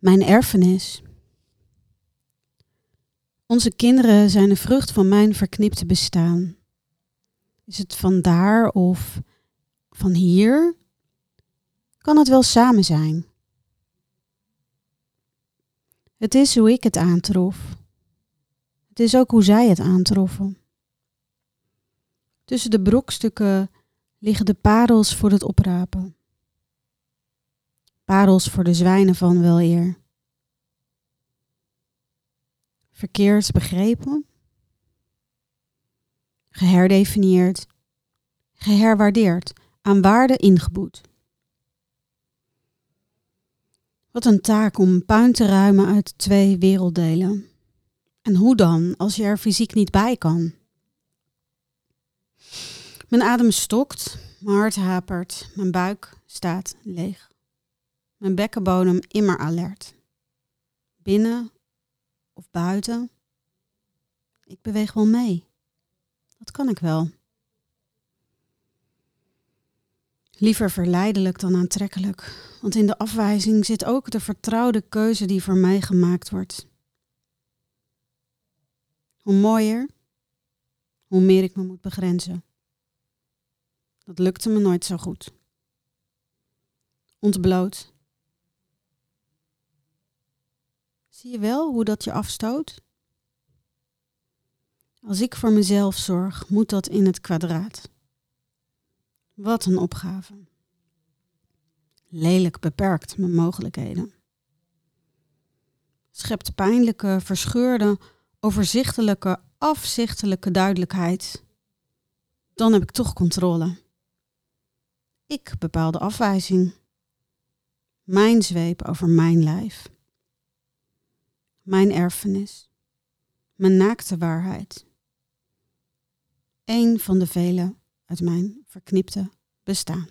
Mijn erfenis. Onze kinderen zijn de vrucht van mijn verknipte bestaan. Is het van daar of van hier? Kan het wel samen zijn? Het is hoe ik het aantrof. Het is ook hoe zij het aantroffen. Tussen de brokstukken liggen de parels voor het oprapen. Parels voor de zwijnen van wel eer. Verkeerd begrepen, geherdefinieerd, geherwaardeerd, aan waarde ingeboet. Wat een taak om puin te ruimen uit twee werelddelen. En hoe dan, als je er fysiek niet bij kan? Mijn adem stokt, mijn hart hapert, mijn buik staat leeg. Mijn bekkenbodem immer alert. Binnen of buiten. Ik beweeg wel mee. Dat kan ik wel. Liever verleidelijk dan aantrekkelijk, want in de afwijzing zit ook de vertrouwde keuze die voor mij gemaakt wordt. Hoe mooier, hoe meer ik me moet begrenzen. Dat lukte me nooit zo goed. Ontbloot, Zie je wel hoe dat je afstoot? Als ik voor mezelf zorg, moet dat in het kwadraat. Wat een opgave. Lelijk beperkt mijn mogelijkheden. Schept pijnlijke, verscheurde, overzichtelijke, afzichtelijke duidelijkheid. Dan heb ik toch controle. Ik bepaal de afwijzing. Mijn zweep over mijn lijf mijn erfenis, mijn naakte waarheid. Eén van de vele uit mijn verknipte bestaan.